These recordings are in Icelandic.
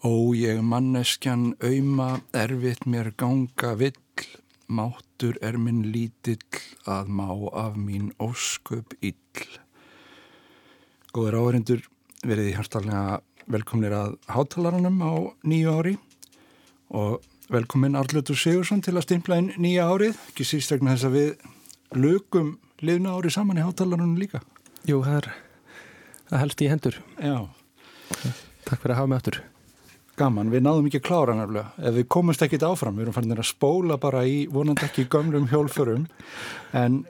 Ó ég manneskjan auðma erfitt mér ganga vill, máttur er minn lítill að má af mín ósköp ill. Góður áherindur, verið hjartalega velkomnir að hátalarunum á nýju ári og velkomin Arlötu Sigursson til að stimpla inn nýja árið, ekki sístegna þess að við lögum liðna ári saman í hátalarunum líka. Jú, það er að helst í hendur. Já. Takk fyrir að hafa mig aftur gaman, við náðum ekki að klára nefnilega, ef við komumst ekkit áfram, við erum farin að spóla bara í vonandi ekki gömlum hjólfurum en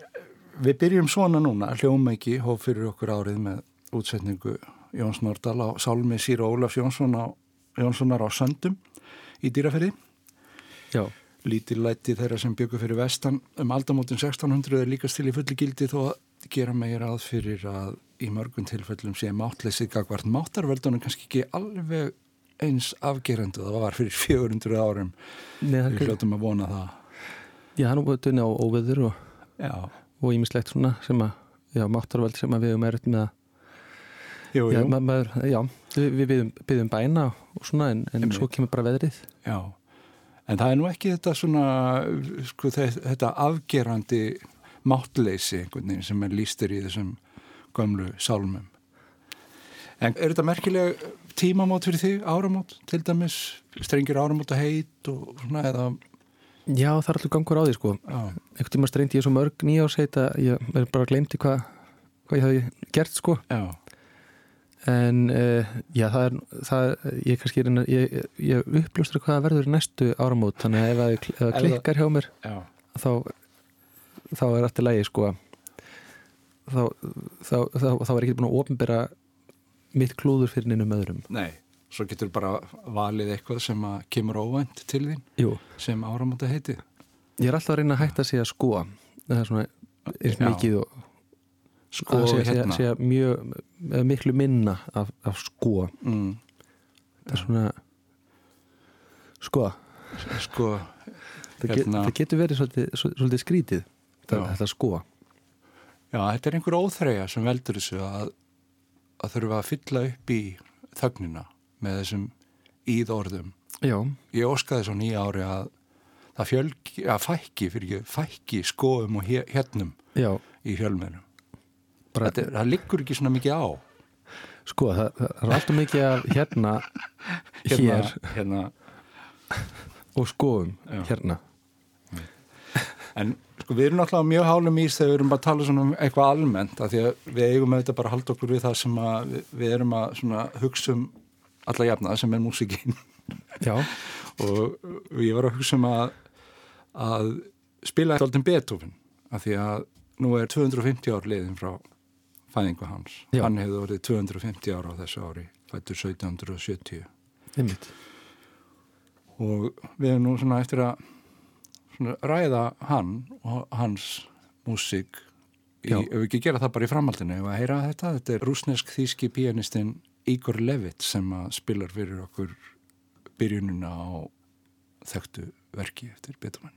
við byrjum svona núna, hljóma ekki hóf fyrir okkur árið með útsetningu Jóns Nordal á Sálmi Sýra Ólaf Jónsson á, Jónssonar á Söndum í dýraferði Já. Lítillætti þeirra sem byggur fyrir vestan. Um aldamótin 1600 er líkast til í fulli gildi þó að gera meira að fyrir að í mörgum tilfellum sé máttleysið gagvart máttarvöldunum kannski ekki alveg eins afgerandu það var fyrir 400 árum. Nei, við hljóttum að vona það. Já, hann var dönni á óveður og ímislegt svona sem að já, máttarveld sem að við erum erut með að jú, jú. Já, maður, já, við byggðum bæna og svona en, en svo kemur bara veðrið. Já, en það er nú ekki þetta svona sko, þetta afgerandi máttleysi sem er lístur í þessum gömlu sálmum En er þetta merkileg tímamót fyrir því, áramót til dæmis, strengir áramót að heit og svona eða? Já, það er alltaf gangur á því sko. Ekkert tíma strengti ég svo mörg nýjásheit að ég er bara glemti hvað hva ég hafi gert sko. Já. En uh, já, það er, það, ég kannski er, ég, ég uppljóstur hvað verður næstu áramót, þannig að ef það klikkar hjá mér, þá, þá er alltaf lægi sko. Þá, þá, þá, þá er ekki búin að ofnbæra mitt klúður fyrir nynum öðrum Nei, svo getur bara valið eitthvað sem kemur óvænt til þín Jú. sem áramóta heiti Ég er alltaf að reyna að hætta að segja sko það er svona eins mikið og sko að segja, hérna. segja mjög, miklu minna af, af sko mm. það er svona sko sko það, hérna. það getur verið svolítið, svolítið skrítið það, þetta sko Já, þetta er einhver óþreyja sem veldur þessu að að þurfa að fylla upp í þögnina með þessum íðorðum. Já. Ég óskaði svo nýja ári að það fjölgi, að fækki, fyrir ekki, fækki skoðum og hérnum Já. í fjölmennum. Þetta, það liggur ekki svona mikið á. Sko, það, það er alltaf mikið af hérna, hérna hér hérna, og skoðum Já. hérna. En sko við erum náttúrulega mjög hálum ís þegar við erum bara að tala svona um eitthvað almennt af því að við eigum auðvitað bara að halda okkur við það sem að við erum að hugsa um alla jafna sem er músikinn og ég var að hugsa um að, að spila eitthvað Beethoven af því að nú er 250 ár liðin frá fæðingu hans Já. hann hefði orðið 250 ára á þessu ári fættur 1770 Einmitt. og við erum nú svona eftir að ræða hann og hans músík ef við ekki gera það bara í framhaldinu ef að heyra þetta, þetta er rúsnesk þýski pianistinn Igor Levit sem spilar fyrir okkur byrjununa á þekktu verki eftir Beethoven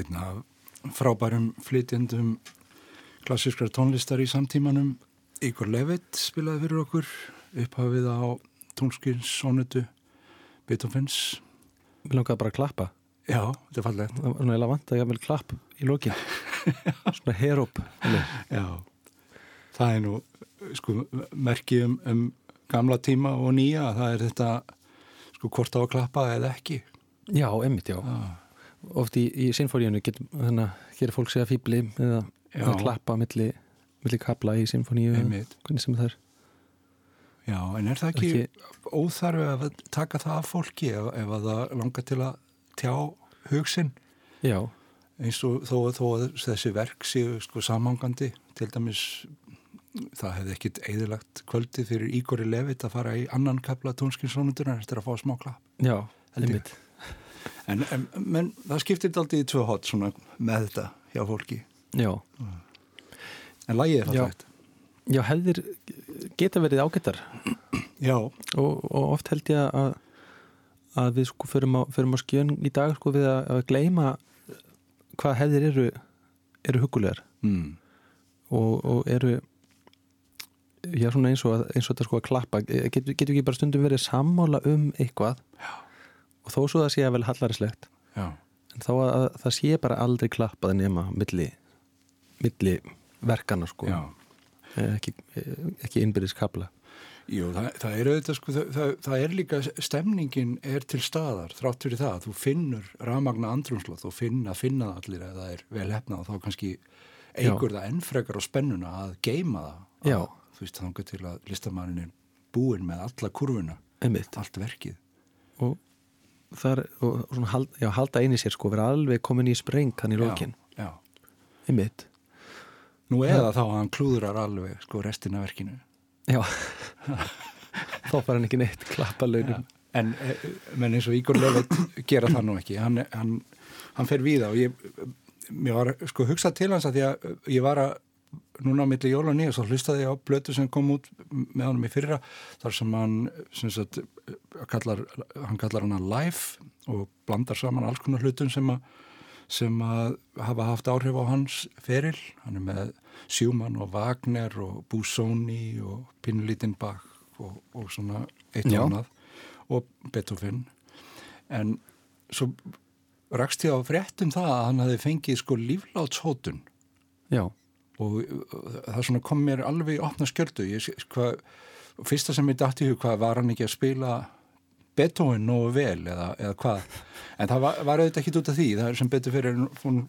einn af frábærum flytjendum klassískra tónlistar í samtímanum. Ígor Levitt spilaði fyrir okkur upphafið á tónskins sonutu Beethoven's. Við langaði bara að klappa. Já, þetta er fallegt. Það var náttúrulega vant að ég haf vel klapp í lókin Svona heróp Já, það er nú sko merkið um, um gamla tíma og nýja það er þetta sko hvort á að klappa eða ekki. Já, emmitt, já. Ah. Oft í, í sinfóníunu getur þannig að er fólk segja fýbli eða að klappa milli, milli kapla í sinfoníu hvernig sem það er. Já, en er það ekki, ekki óþarfi að taka það af fólki ef, ef að það langar til að tjá hugsin Já. Eins og þó, þó að þessi verk séu sko samhangandi til dæmis það hefði ekkit eðilagt kvöldi fyrir Ígori Levit að fara í annan kapla tónskinsónundunar eftir að fá smá klapp. Já, einmitt en, en, en það skiptir aldrei í tvö hot með þetta hjá fólki. Já. En lægið er fallegt. Já, hefðir geta verið ágættar Já. Og, og oft held ég að að við sko förum á, á skjön í dag sko við að, að gleima hvað hefðir eru eru hugulegar mm. og, og eru já svona eins og, eins og þetta sko að klappa. Getur get ekki bara stundum verið sammála um eitthvað. Og þó svo það sé að vel hallarislegt en þá að, að það sé bara aldrei klappað nema milli, milli verkana sko. Eh, ekki, eh, ekki innbyrðis kapla Jú, það, það er auðvitað sko, það, það er líka stemningin er til staðar þrátt fyrir það, þú finnur rafmagna andrumslóð, þú finna, finna allir að það er vel hefnað og þá kannski eigur það ennfrekar á spennuna að geima það. Já. að, þú veist, þá til að listamannin er búin með alla kurvuna Einmitt. allt verkið. Og það er, og, svona, hald, já, halda eini sér sko, vera alveg komin í spreng hann í lókin Einmitt. Nú eða þá að hann klúðrar alveg sko restina verkinu. Já, þá fara hann ekki neitt klappa launum. En menn eins og Ígor Löfveit gera það nú ekki, hann, hann, hann fer við á ég, mér var sko hugsað til hans að því að ég var að núna á milli jól og nýja, svo hlustaði ég á blötu sem kom út með honum í fyrra þar sem hann sem sagt, kallar, hann kallar hann að live og blandar saman alls konar hlutun sem að sem að hafa haft áhrif á hans feril, hann er með Sjúmann og Wagner og Busoni og Pinnlítinn Bach og, og svona eitt og annað og Beethoven. En svo rakst ég á fréttum það að hann hafi fengið sko líflátshótun. Já og það svona kom mér alveg í opna skjöldu. Ég, hva, fyrsta sem ég dætti hug hvað var hann ekki að spila Beethoven nógu vel eða, eða hvað? En það var, var auðvitað ekki út af því. Það er sem betur fyrir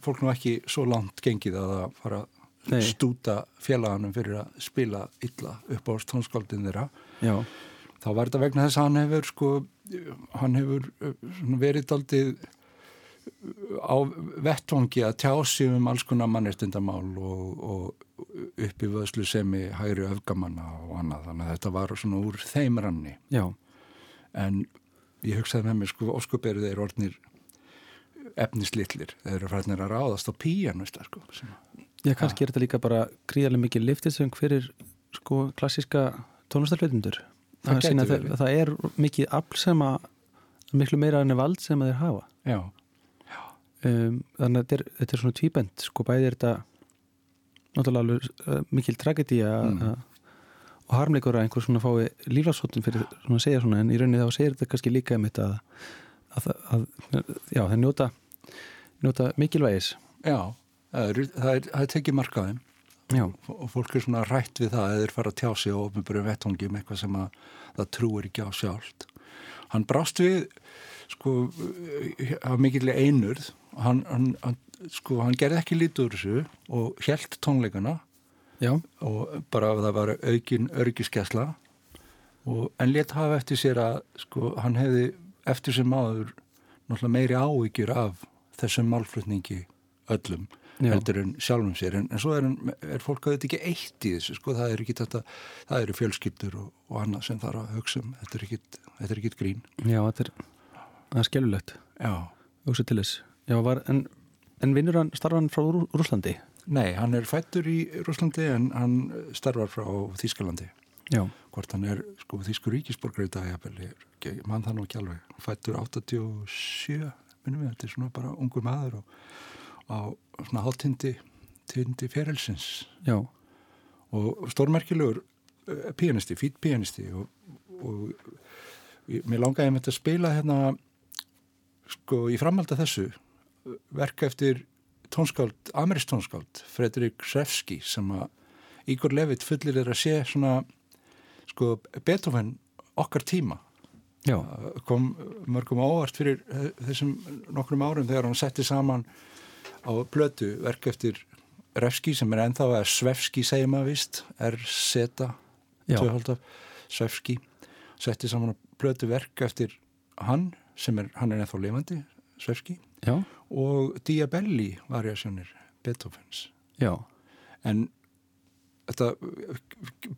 fólk nú ekki svo langt gengið að það fara að stúta félaganum fyrir að spila illa upp á tónskáldin þeirra. Já. þá var þetta vegna þess að hann hefur sko, hann hefur uh, verið aldrei á vettvangi að tjási um alls konar mannestundamál og, og uppi vöðslu sem í hægri öfgamanna og annað. Þannig að þetta var svona úr þeim ranni. Já. En ég hugsaði með mér sko óskuberið þeir orðnir efnislillir, þeir eru fræðinir að ráðast á píjanu sko, Já, kannski er þetta líka bara gríðarlega mikið liftisöng fyrir sko klassiska tónlistarfleitundur það, það, það er mikið afl sem að miklu meira enn vald sem að þeir hafa. Já. Um, þannig að þetta er, þetta er svona tvíbent sko bæði er þetta náttúrulega uh, mikil tragedi mm. og harmleikur að einhver svona fái líflagsfóttum fyrir svona að segja svona en í rauninni þá segir þetta kannski líka um þetta að, að, að já, það njóta njóta mikilvægis. Já, það er, það er, það er tekið markaðum og fólk er svona rætt við það að þeir fara að tjá sig og ofnbjörðu vettungi um eitthvað sem að það trúir ekki á sjálft. Hann brást við sko að mikilvæg einurð hann, hann, hann, sko, hann gerði ekki lítur þessu og helt tónleikana Já. og bara það var aukin örgiskesla en létt hafa eftir sér að sko hann hefði eftir sem maður náttúrulega meiri ávíkjur af þessum málflutningi öllum Já. heldur en sjálfum sér. En, en svo er, er fólk auðvitað ekki eitt í þessu sko það er ekki þetta, það eru fjölskyldur og, og annað sem þarf að hugsa um. Þetta er ekki, þetta er ekki grín. Já, þetta er, er skellulegt Já. Hugsa til þess Já, var, en, en vinnur hann, starfa hann frá Rúslandi? Nei, hann er fættur í Rúslandi en hann starfar frá Þýskalandi. Já. Hvort hann er sko Þýskur ríkisborgar í dag, ég mann það nú ekki alveg. Fættur 87, minnum við, þetta er svona bara ungur maður og, á svona hálftindi tindi ferelsins Já. og stórmerkilegur uh, pianisti, fít pianisti og, og ég, mér langaði með þetta að spila hérna sko í framhald af þessu verka eftir tónskáld, amerist tónskáld Fredrik Srefski sem að Ígor Levitt fullir er að sé svona sko Beethoven okkar tíma Já. kom mörgum ávart fyrir þessum nokkrum árum þegar hann setti saman á blötu verk eftir Refski sem er ennþá að Svefski segja maður vist R-seta Svefski setti saman á blötu verk eftir hann sem er, hann er ennþá lifandi Svefski Já. Og Diabelli variasjónir Beethovens. Já. en þetta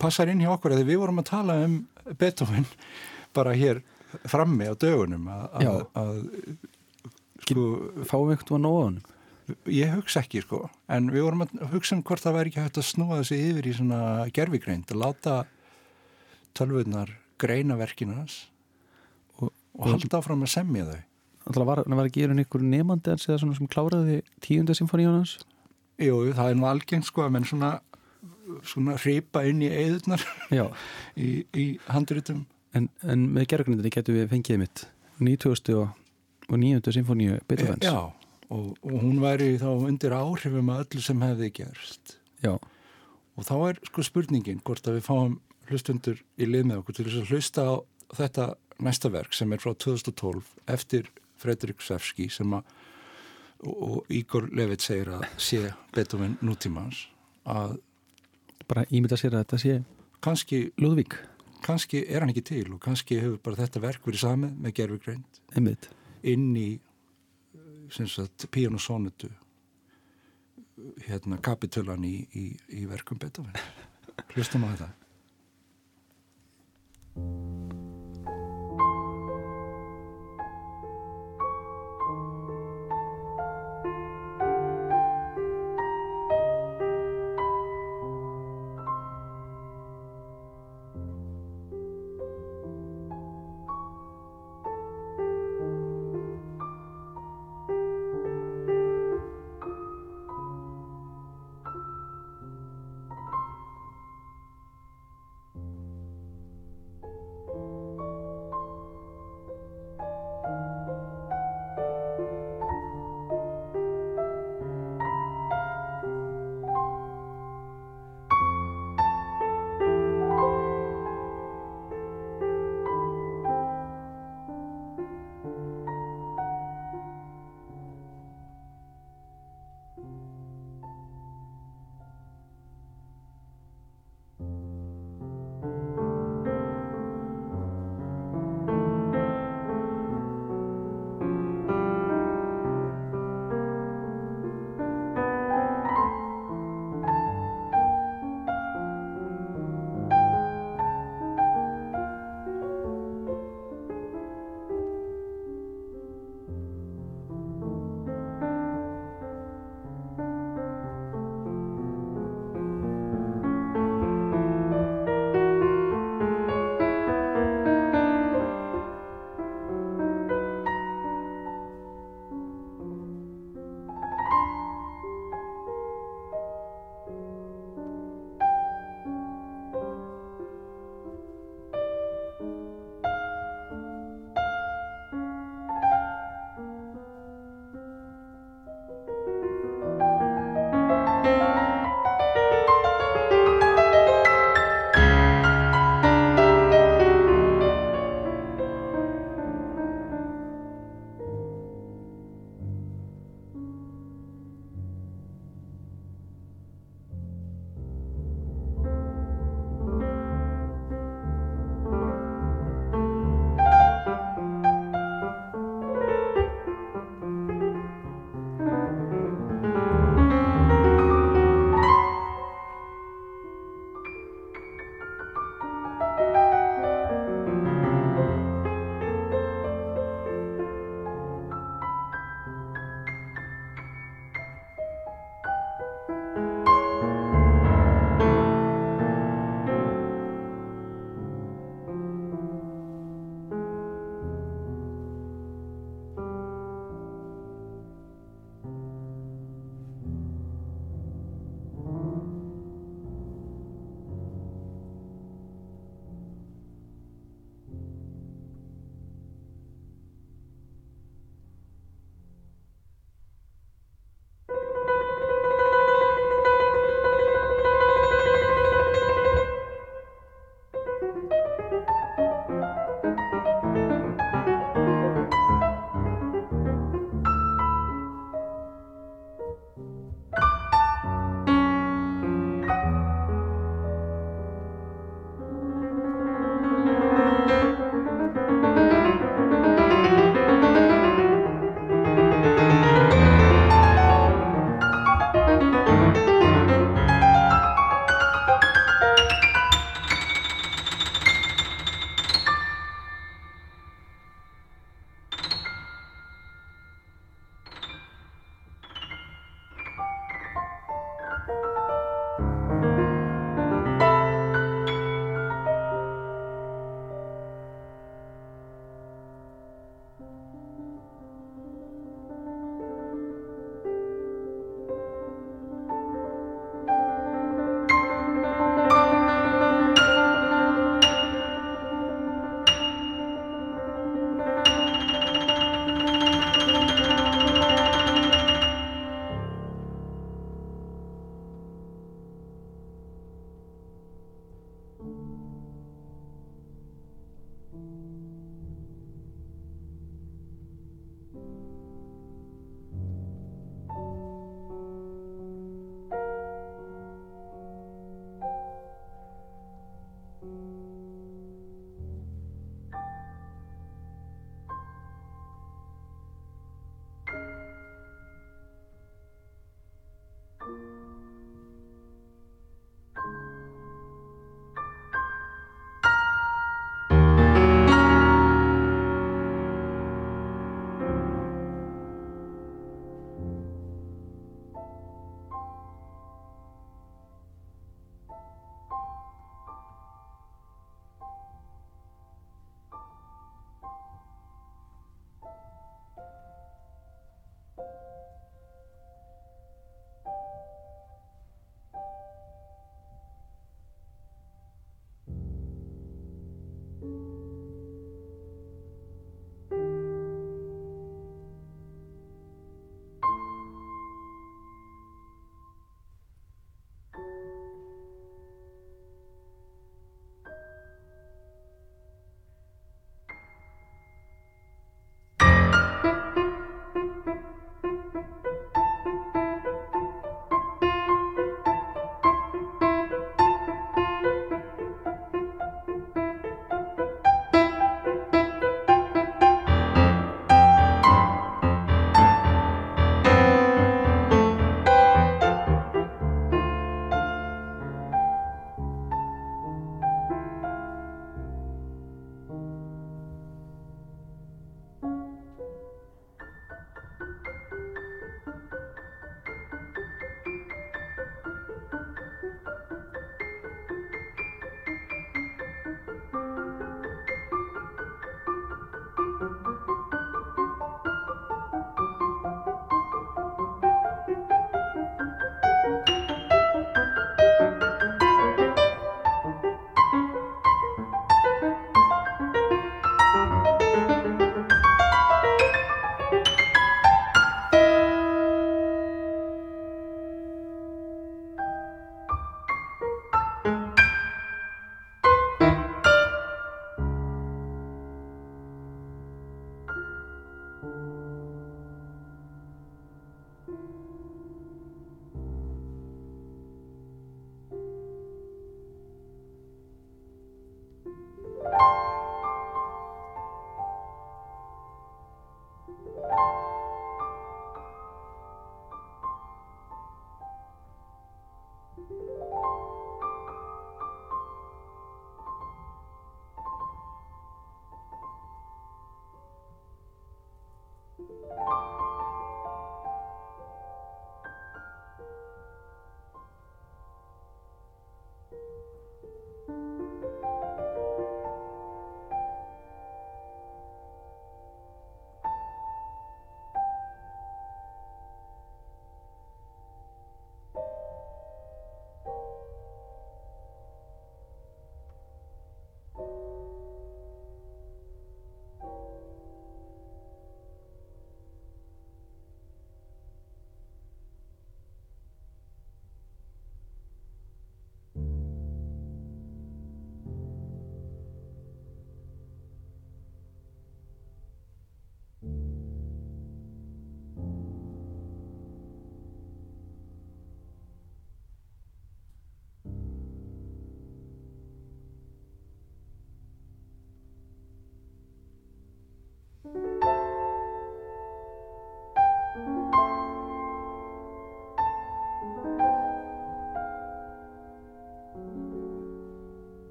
passar inn hjá okkur að við vorum að tala um Beethoven bara hér frammi á dögunum að sko, fáum við eitthvað hann ég hugsa ekki sko. En við vorum að hugsa um hvort það væri ekki hægt að snúa þessi yfir í svona gerfigreind að láta tölvunar greina verkinans og, og halda áfram að semja þau var, var að gera einhver nefandi eða svona sem kláraði tíunda symfóníunans Jú, það er nú algengt sko að menn svona svona hripa inn í eðurnar í, í handrutum En, en með gerðgrindinni getur við fengið mitt 90. og 9. symfóníu Beethoven's. Já, og, og hún væri þá undir áhrifum að öllu sem hefði gerst. Já. Og þá er sko spurningin hvort að við fáum hlustundur í lið með okkur til þess að hlusta á þetta næsta verk sem er frá 2012 eftir Fredrik Sefski sem að og, Ígor Levitt segir að sé Beethoven nútímans að bara ímynda sér að þetta sé kannski Lúðvík. kannski er hann ekki til og kannski hefur bara þetta verk verið samið með gerfugreind inn í píjónusónutu hérna kapitölan í, í, í verkum Beethoven. Hlustum á þetta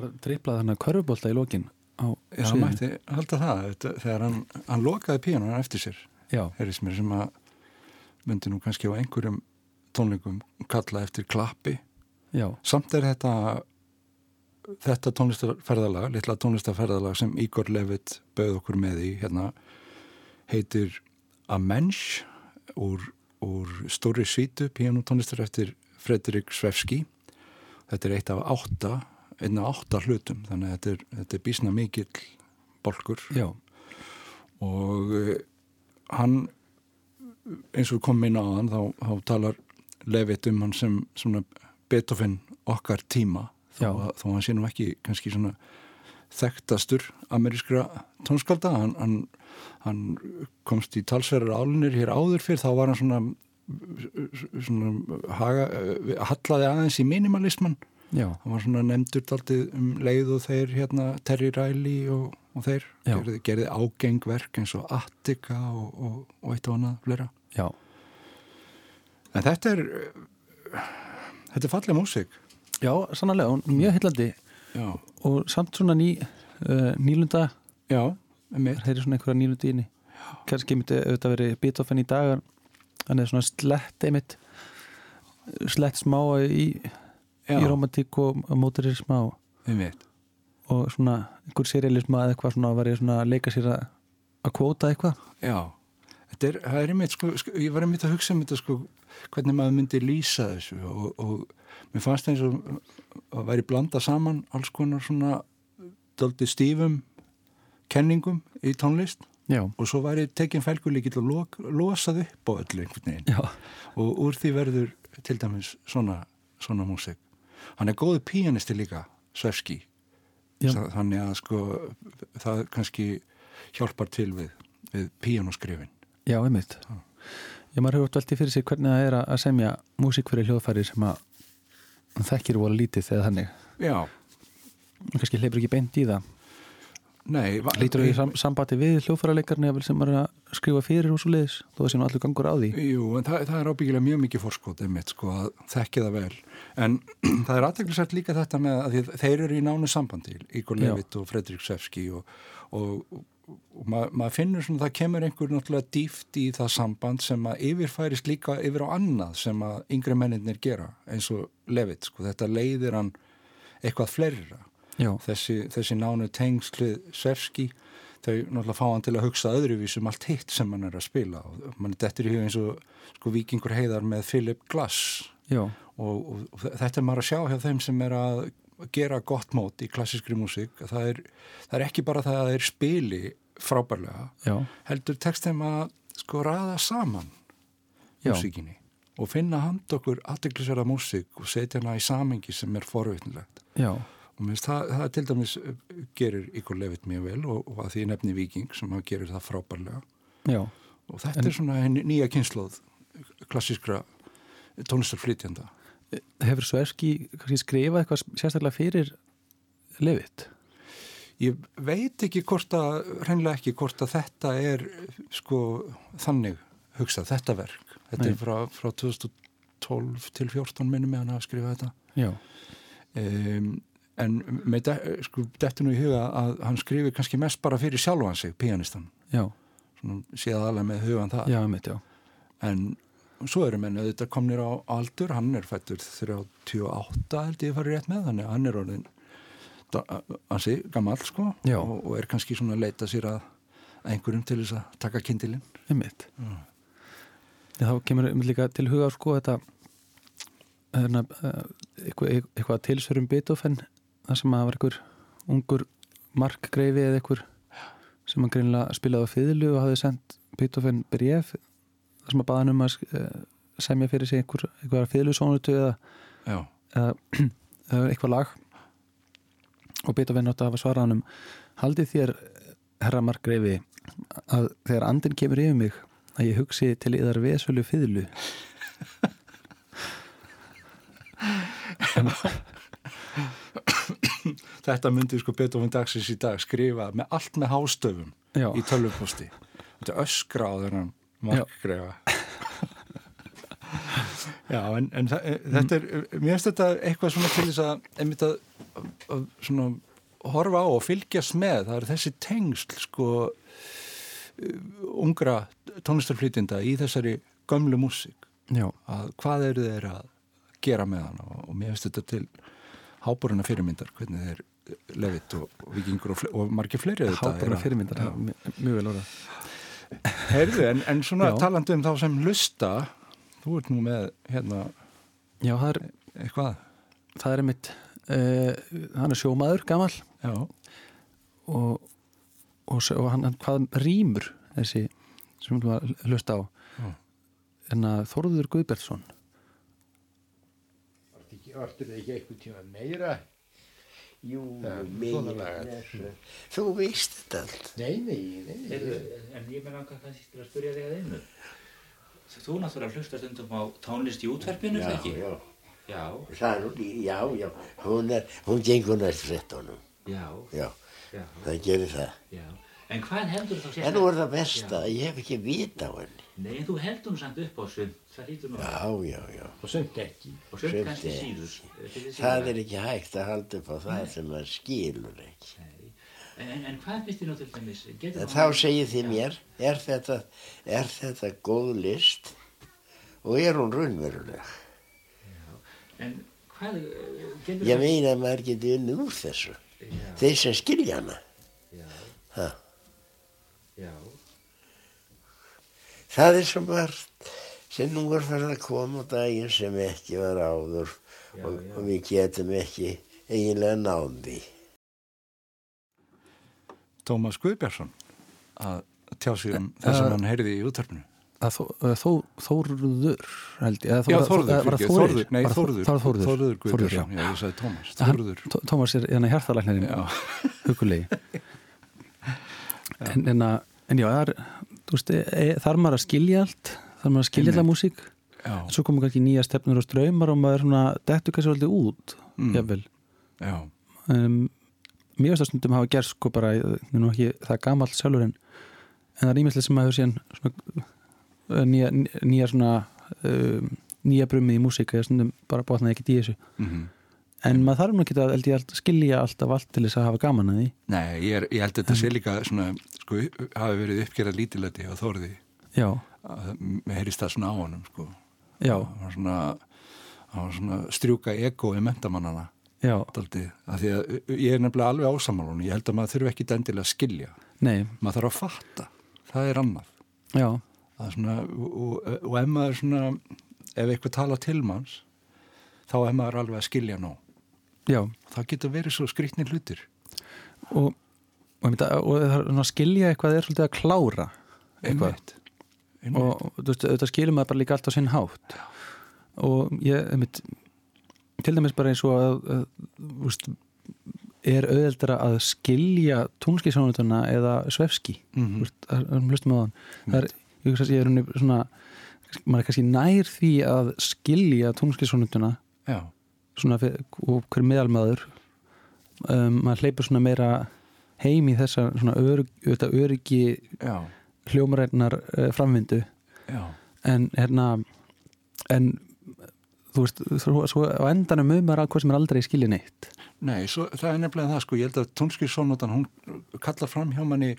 bara driplað þannig að körfubólta í lokin Já, það mætti halda það þegar hann, hann lokaði píanun eftir sér mér, sem að myndi nú kannski á einhverjum tónleikum kalla eftir klappi. Já. samt er þetta þetta tónlistarferðalag litla tónlistarferðalag sem Ígor Levitt bauð okkur með í hérna heitir A Mensch úr, úr stóri svítu pianotónlistar eftir Fredrik Svefski þetta er eitt af átta einn af átta hlutum þannig að þetta er, þetta er bísna mikill bolkur Já. og uh, hann eins og komum inn á hann þá, þá talar Levitt um hann sem svona Beethoven okkar tíma þó, þó hann sé nú ekki kannski svona þekktastur amerískra tónskálda hann, hann, hann komst í talsverðar álunir hér áður fyrr þá var hann svona, svona haga, hallaði aðeins í minimalisman Já. hann var svona nefndur daldið um leið og þeir hérna Terry Riley og, og þeir gerði, gerði ágengverk eins og Attica og, og, og eitt og annað flera Já. en þetta er þetta er fallið músík. Já, sannlega, og mjög hillandi Já. og samt svona ný uh, nýlunda. Já, það er svona einhverja nýlundi íni kannski myndi auðvitað verið Beethoven í dag hann er svona slett einmitt slett smá í, í romantík og smá einmitt. og svona einhver serialisma eða eitthvað svona var ég svona að leika sér að að kvóta eitthvað Já, þetta er, það er einmitt sko, sko, ég var einmitt að hugsa um þetta sko hvernig maður myndi lýsa þessu og, og mér fannst það eins og að væri blanda saman alls konar svona doldi stífum kenningum í tónlist Já. og svo væri tekin fælgulíkill og lo, losað upp á öllu einhvern veginn Já. og úr því verður til dæmis svona, svona músik hann er góðu píanisti líka Svefski þannig að sko það kannski hjálpar til við, við píanuskrifin Já, einmitt Já Ég maður hefur oft veltið fyrir sig hvernig það er að semja músík fyrir hljóðfæri sem að þekkir voru lítið þegar þannig. Já. Kanski hleypur ekki beint í það. Nei. Lítur þú í sam sambandi við hljóðfæraleikarni sem er að skrifa fyrir úr svo leiðis þó að sé nú allur gangur á því? Jú, en það, það er ábyggilega mjög mikið fórskót einmitt sko að þekki það vel. En það er aðteglisvært líka þetta með að þeir eru í nánu sambandi, Ígor Levitt og Fredrik Sefski og, og og mað, maður finnur svona það kemur einhver náttúrulega dýft í það samband sem að yfirfærist líka yfir á annað sem að yngre menninir gera eins og Levitt, sko, þetta leiðir hann eitthvað fleira þessi, þessi nánu tengslið Svefski, þau náttúrulega fá hann til að hugsa öðruvísum allt hitt sem hann er að spila og mann er dettur í hug eins og sko vikingur heiðar með Philip Glass. Og, og, og þetta er maður að sjá hjá þeim sem er að gera gott mót í klassískri músík. Það er, það er ekki bara það að er spili frábærlega Já. heldur textum að sko ræða saman músíkinni og finna hand okkur aðdeglisverða músík og setja hana í samengi sem er forvitnilegt og minnst það, það til dæmis uh, gerir ykkur lefit mjög vel og, og að því nefni Viking sem að gerir það frábærlega Já. og þetta en... er svona nýja kynsloð klassískra tónlistarflytjanda Hefur Sverski skrifað eitthvað sérstaklega fyrir lefit? Ég veit ekki hvort að, hreinlega ekki hvort að þetta er sko þannig hugsað, þetta verk. Þetta Nei. er frá, frá 2012 til 14 minnum með hann að skrifa þetta. Já. Um, en með de, sko, þetta nú í huga að hann skrifi kannski mest bara fyrir sjálfan sig, pianistan. Já. Svona séð alveg með hugan það. Já, mitt, já. En svo eru menn að þetta komnir á aldur, hann er fættur 38 held ég fara rétt með, þannig hann er orðin ansi gammal sko og, og er kannski svona að leita sér að einhverjum til þess að taka kindilinn Einmitt mm. Þá kemur líka til huga sko þetta hérna, eh, eitthvað, eitthvað tilsverum Beethoven þar sem að var einhver ungur markgreifi eða einhver sem að greinlega spilaði á fiðlu og hafði sendt Beethoven bref þar sem að baða hann um að eh, semja fyrir sig einhver, einhver fiðlusónutu eða, eða, eða eitthvað lag. Og Beethoven átti að hafa svarað hann um haldið þér, herra Margreifi að þegar andin kemur yfir mig að ég hugsi til yðar vesölu fiðlu Þetta myndi sko Beethoven dagsins í dag skrifa með allt með hástöfum Já. í tölvuposti Þetta öskra á þennan Margreifa Já, en, en þetta er mér finnst þetta eitthvað svona til þess að einmitt að að svona horfa á og fylgjast með, það er þessi tengsl sko ungra tónlistarflytinda í þessari gömlu músík. Að hvað eru þeir að gera með hann og, og mér finnst þetta til háboruna fyrirmyndar hvernig þeir lefit og, og vikingur og, og margir fleiri háboruna fyrirmyndar, ja, mjög vel orða Heyrðu, en, en svona talandu um þá sem lusta þú ert nú með hérna Já, það er eitthvað? Það er mitt uh, hann er sjómaður, gammal og, og hann, hvað rýmur þessi sem við varum að hlusta á? Já. en að Þorður Guðbertsson Þið ekki eitthvað tíma meira? Jú, megin Þú veist þetta allt Nei, nei, nei, nei. En ég með langar kannski til að spyrja þig að einu Þú náttúrulega hlustast undum á tónlist í útverfinu, já, ekki? Já, já. Það, já, já, hún er, hún gengur næst frettunum. Já. Já, já. það gerir það. Já. En hvað heldur þú þá sér? En nú er það besta að ég hef ekki vita á henni. Nei, en þú heldur hún samt upp á sund, það lítur nú að. Já, já, já. Og sund ekki. Og sund kannski síður. Það er ekki hægt að halda upp á það Nei. sem maður skilur ekki. Nei. En, en hvað finnst þið nú til dæmis? En þá segir þið mér, er þetta, er þetta góð list og er hún raunveruleg? Já, en hvað eh, getur það? Ég meina að maður geti unnið úr þessu. Já. Þeir sem skilja hana. Já. Já. Það er svo margt sem nú er farið að koma á daginn sem ekki var áður já, og, já. og við getum ekki eiginlega náði. Tómas Guðbjörnsson að tjá sig um það sem hann heyrði í útverfinu. Þóruður held ég. Já, Þóruður. Þóruður. Nei, Þóruður. Þóruður. Þóruður Guðbjörnsson. Já, ég sagði Tómas. Þóruður. Tómas er hérna hjartalæknirinn hugulegi. En, en, að, en já, er, þú veist, e, þarf maður að skilja allt, þarf maður að skilja alla músík, en svo komur kannski nýja stefnur og ströymar og maður svona dettur kannski alltaf út, mm. Já. Um, mjög stundum hafa gerð sko bara, ekki það er gamalt sjálfur en, en það er ímestlega sem maður síðan svona nýja, nýja svona um, nýja brumið í músík eða stundum bara bóðnaði ekkert í þessu. Mm En maður þarf nú ekki að, að skilja alltaf allt til þess að hafa gaman að því. Nei, ég, er, ég held að þetta sé líka svona, sko, hafi verið uppgerað lítilöti á Þorði. Já. Mér heyrist það svona á honum, sko. Já. Það var svona, var svona strjúka ego í mentamannana. Því að ég er nefnilega alveg ásamalun. Ég held að maður þurfi ekki dendilega að skilja. Nei. Maður þarf að fatta. Það er annað. Já. Það er svona, og, og, og ef maður svona, ef eitthvað tala til manns, þá er maður alveg að skilja nóg. Já. Það getur verið svo skrítnir hlutir. Og, og, og það skilja eitthvað er svolítið að klára eitthvað. Einmitt. Einmitt. Og þetta skilur maður bara líka allt á sinn hátt. Já. Og ég, einmitt, til dæmis bara eins og að, að veist, er auðveldra að skilja tónskísónutuna eða svefski. Mm -hmm. Hlustum á þann. Það er, ég veist að ég er svona, maður er kannski nær því að skilja tónskísónutuna. Já svona, og hver meðalmaður um, maður hleypur svona meira heim í þessa svona örg, öryggi hljómarætnar uh, framvindu Já. en hérna en þú veist, svo, svo á endanum um er hvað sem er aldrei skilja neitt Nei, svo, það er nefnilega það sko, ég held að tónskilsónutan, hún kallar fram hjá manni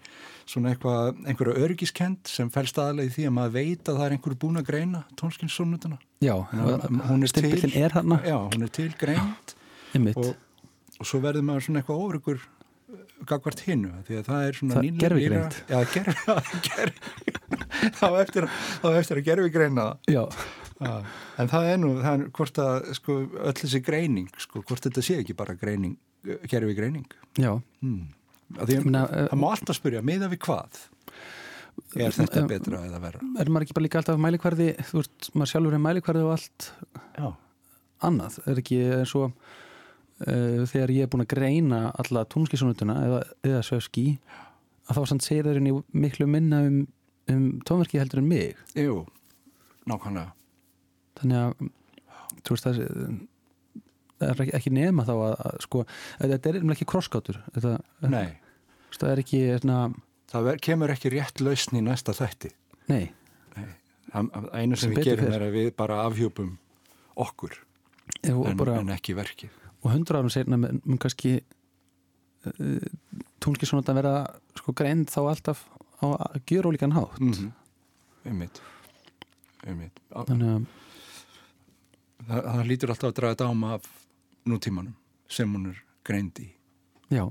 svona eitthvað, einhverja örgiskend sem fælst aðlega í því að maður veit að það er einhverju búin að greina tónskilsónutana. Já, hún er til, er. Já, hún er til greint og, og svo verður maður svona eitthvað ofryggur gagvart hinnu, því að það er svona nýlega. Gerfi greint. Já, gerfi, gerfi, þá eftir, eftir að gerfi greina það. Já. Já, en það er nú, það er hvort að sko, öll þessi greining, sko, hvort þetta sé ekki bara greining, kerfi greining Já hmm. Því, Minna, Það má alltaf spyrja, miða við hvað er þetta betra eða verra Er maður ekki bara líka alltaf mælikvarði þú veist, maður sjálfur er mælikvarði og allt Já. annað, er ekki eins og uh, þegar ég er búin að greina alla tónskísunutuna eða, eða svefski að þá sann segir þeirinn í miklu minna um, um tónverki heldur en mig. Jú, nákvæmlega. Þannig að þú veist það það er ekki nema þá að, að sko, þetta er ekki krosskátur Nei. það er ekki svona, það ver, kemur ekki rétt lausn í næsta þætti. Nei, Nei. einu sem, sem við gerum er að við bara afhjúpum okkur en, bara, en ekki verkið og hundra árum segna mun kannski uh, tónlist svona að vera sko greind þá alltaf á að gera ólíkan hátt mm -hmm. einmitt einmitt þannig að það, það lítur alltaf að draga dáma af nútímanum sem hún er greind í já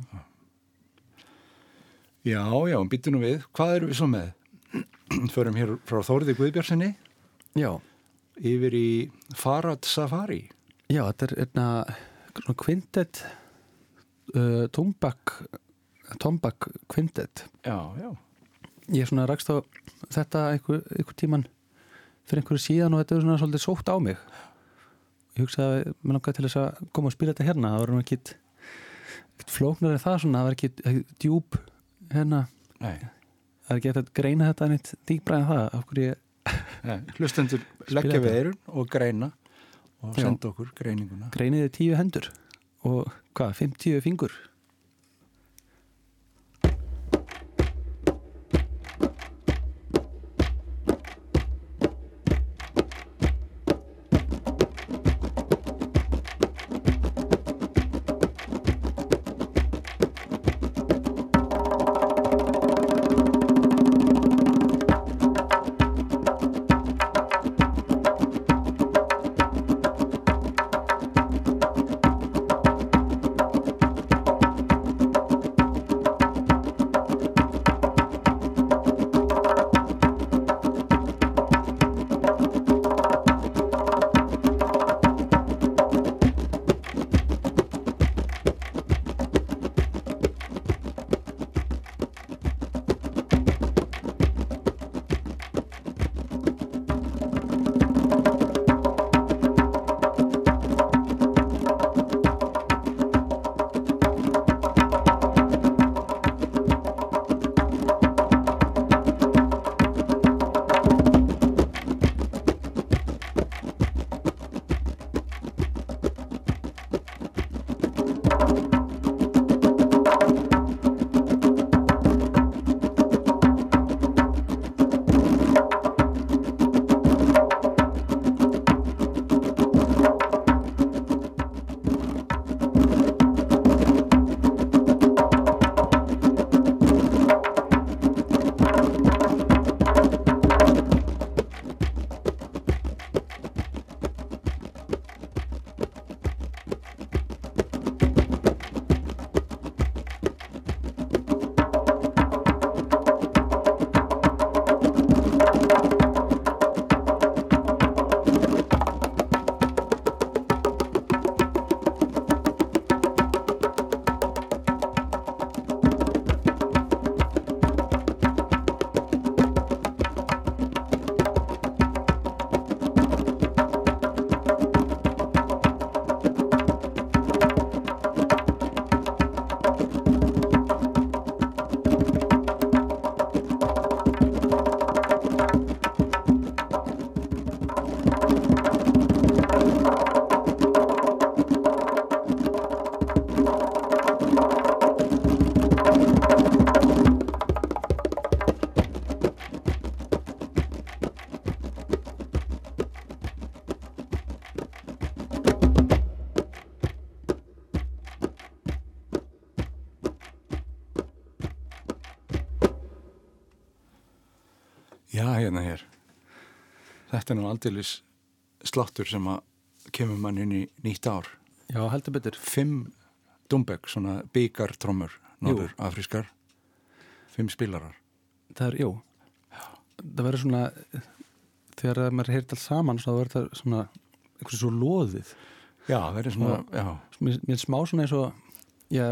Já, já, býttu nú við. Hvað erum við svo með? Förum hér frá Þóriði Guðbjörnsinni já, yfir í Farad Safari. já, þetta er einna svona kvintet uh, tómbak tómbak kvintet Já, já. ég svona rakst á þetta einhver, einhver tíman fyrir einhverju síðan og þetta er svona svolítið sótt á mig. Ég hugsaði að mér langaði til þess að koma og spila þetta hérna. Það var nú ekkit, flóknar en það svona, það var ekkit, djúb hérna, Nei, það er ekki hægt að greina þetta neitt dýbra en það. Af hverju ég, hlustendur leggja við eirun og greina og senda okkur greininguna. greiniði tíu hendur og hvað, 50 fingur Þetta er nú aldeilis sláttur sem að kemur mann inn í nýtt ár. já, heldur betur. Fimm Dumbek, svona byggartrommur, norður afrískar. Fimm spilarar. það er, jú. Það verður svona þegar að maður heyrt alls saman þá verður það svona eitthvað svo loðið. Já, það er svona, já, mér, mér smá svona eins og já,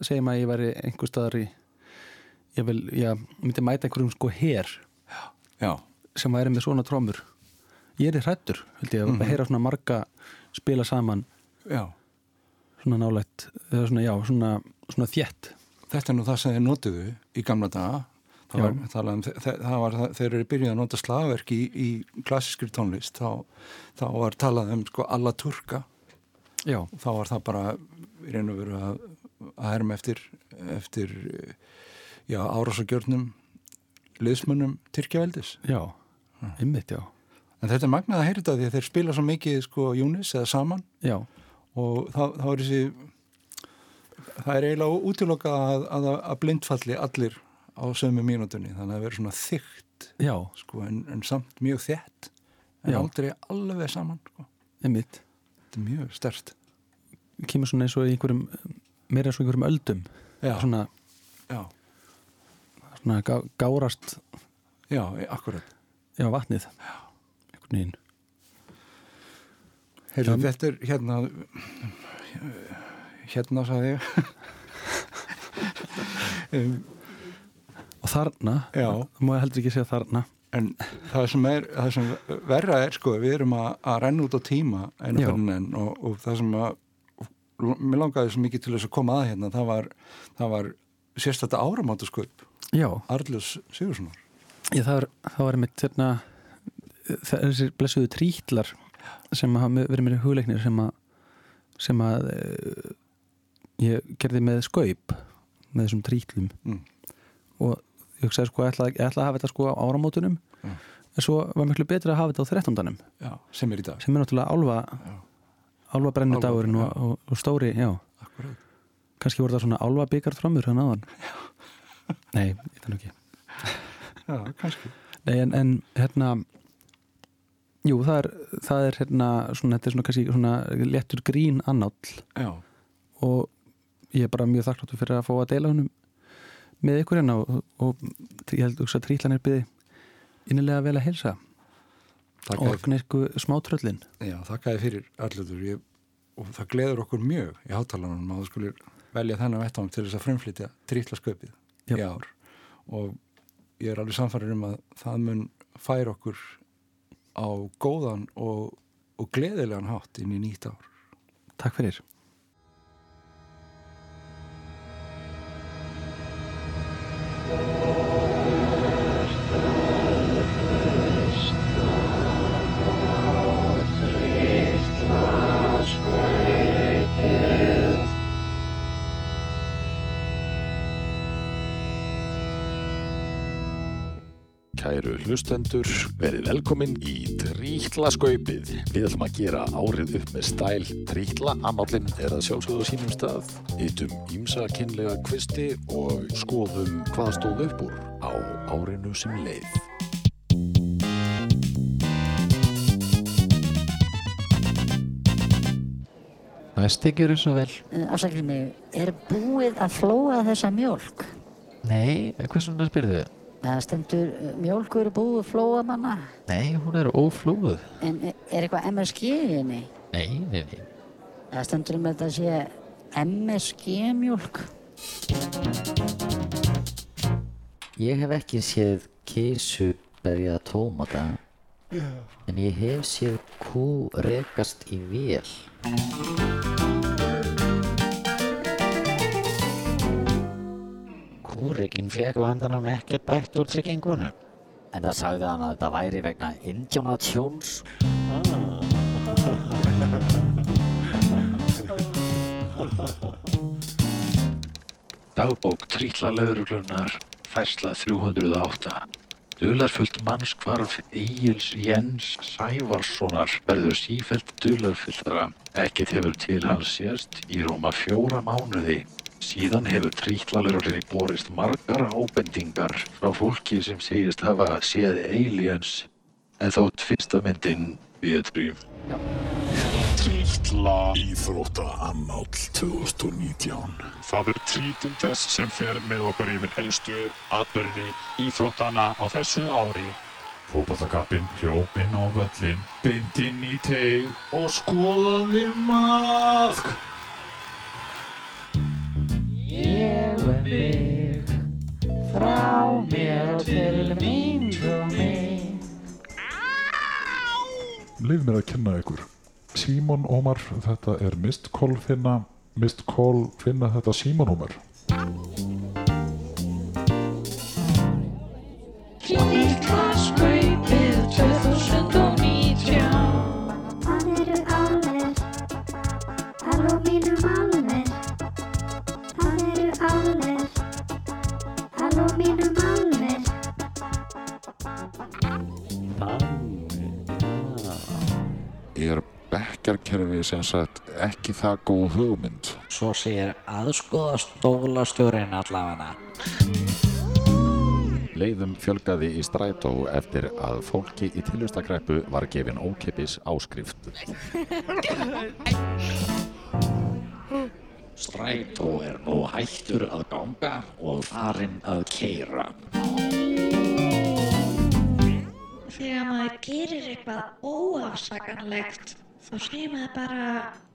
segjum að ég væri einhver staðar í ég vil, já, myndi mæta einhverjum sko her. Já, sem væri með svona trómur ég er hrættur, held ég, að heyra svona marga spila saman já. svona nálægt, eða svona, já, svona, svona þjett Þetta er nú það sem þeir notuðu í gamla daga. Það var, það var, það- þeir eru byrjuð að nota slagverk í, í klassískri tónlist. Þá, þá var talað um sko alla turka. já, Þá var það bara og veru að, að herma eftir, eftir já, árásagjörnum liðsmönnum Tyrkjaveldis. já, ymmit, já. En þetta er magnað að heyra þetta því að þeir spila svo mikið sko Júnis eða saman. Já, og þá, þá er þessi það er eiginlega útilokka að, að, að blindfalli allir á sömu mínútunni. Þannig að það verður svona þygt Já, sko, en, en samt mjög þett en Já. aldrei alveg saman sko. einmitt. Þetta er mjög stert kemur svona eins og einhverjum meira eins og einhverjum öldum. Já, svona, já, svona gá, gárast. Já, akkurat já, vatnið einhvern veginn Heyrðu, Já. þetta er hérna hérna sagði ég um, og þarna, Já. það má ég heldur ekki segja þarna en það sem, er, það sem verra er sko, við erum að, að renna út á tíma einu Já. enn og, og það sem að mér langaði svo mikið til þess að koma að hérna það var, það var sérstætta áramáttasköp já, Arljós Sigurssonar ég, það, var, það var einmitt hérna, þessir blessuðu trítlar sem hafa verið mér í hugleiknir sem að sem að uh, ég gerði með skaup með þessum trítlum Mm. og ég hugsaði sko, ég ætla, ég ætla að hafa þetta sko á áramótunum Já. en svo var miklu betra að hafa þetta á 13. já, sem er í dag sem er náttúrulega álfa Já. álfa brennudagurinn Álfa, og, og, og stóri, kannski voru það svona álfa byggar framur hann aðan nei, ég þannig ekki já, kannski. Nei, en, en hérna jú, það er, það er hérna svona, þetta er svona kannski svona léttur grín annáll. Já, og ég er bara mjög þakkláttur fyrir að fá að deila honum með ykkur hérna og, og ég held að trítlan er byggði innilega vel að helsa þakkaði, og knirku smátröllin. Já, þakkaði fyrir allutur ég, og það gleður okkur mjög í hátalanum að þú skulir velja þennan vettvang til þess að frumflytja trítlasköpið í ár. Og ég er alveg samfærir um að það mun færa okkur á góðan og, og gleðilegan hátt inn í nýtt ár. Takk fyrir Kæru hlustendur, verið velkomin í Trítlaskaupið. Við ætlum að gera árið upp með stæl Trítla. Annállinn er að sjálfsögðu á sínum stað. Hittum ímsa kynlega kvisti og skoðum hvað stóð upp úr á árinu sem leið. Næsti gerur svo vel. Afsakið mig, er búið að flóa þessa mjólk? Nei, hvers vegna spyrðu þið? Það stendur uh, mjólkur búið flóa manna, Nei, hún er óflúð. en er eitthvað MSG í henni? Nei, nei, nei. Það stendur um að þetta sé MSG mjólk. Ég hef ekki séð kísu berja tómata en ég hef séð kú rekast í vél. Kúrikinn fekk vandanum ekkert bætt úr tryggingunum. En það sagði hann að þetta væri vegna Indiana Jones. Dagbók Trítla leðuruglunar, færsla 308. Dularfullt mannskvarf Egils Jens Sævarssonar verður sífælt dularfullra. Ekkert hefur til hans sérst í róma fjóra mánuði. Síðan hefur trítlaluruglinni borist margar ábendingar frá fólki sem segist hafa séð aliens. En þótt fyrsta myndin betri. Trítla Íþrótta Annáll 2019 Það er trítun þess sem fer með okkur yfir helstu atbyrði íþróttana á þessu ári Fótballakappinn hljópinn á völlin Bindinn í teig og skoðaði maðk mig frá mér til mín og mig. Leif mér að kenna ykkur Símon Ómar, þetta er Mist Call finna Mist Call finna þetta Símon Ómar Er bekkjarkerfi sem sagt ekki það góð hugmynd. Svo segir aðskoða stólastjórin allavega. Leiðum fjölgaði í strætó eftir að fólki í tilvistakreppu var gefin ókipis áskrift. Strætó er nú hættur að ganga og farinn að keira. Þegar maður gerir eitthvað óafsakanlegt, þá segir maður bara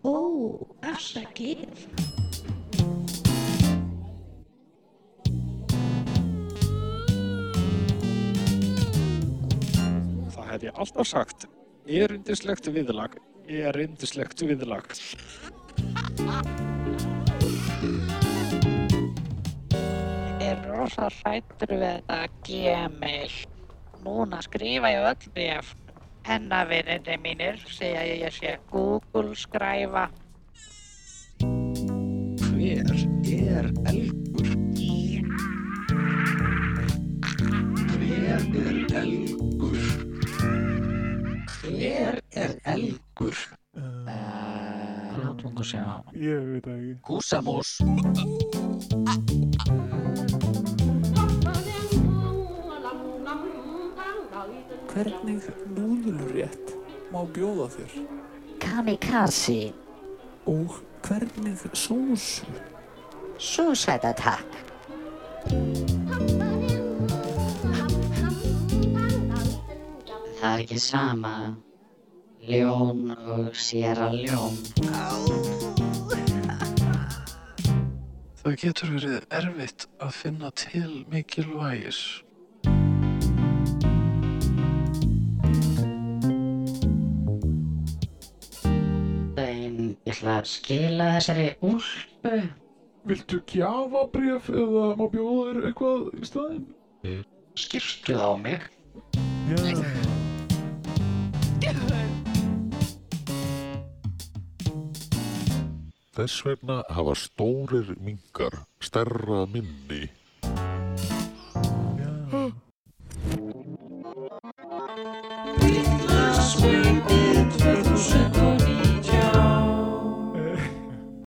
óafsakið. Það hef ég alltaf sagt. Erindislegt viðlag. Erindislegt viðlag. Ég er rosa hrættur við þetta Gmail. Núna skrifa ég öll bref. Hennavinninni mínir segja ég ég sé Google skræfa. Hver er elgur? Hver er elgur? Hver er elgur? Látum okkur sjá. Ég veit það ekki. Húsamús. Hvernig núðlurétt má bjóða þér? Kamikaze. Og hvernig sósu? Súsæta takk. Það er ekki sama. Ljón og sér að ljón. Það getur verið erfitt að finna til mikilvægis. Ætla að skila þessari úlpu. Viltu gjafabrif eða má bjóða þér eitthvað í staðinn? Skýrstu á mig. Þess vegna hafa stórir mingar stærra minni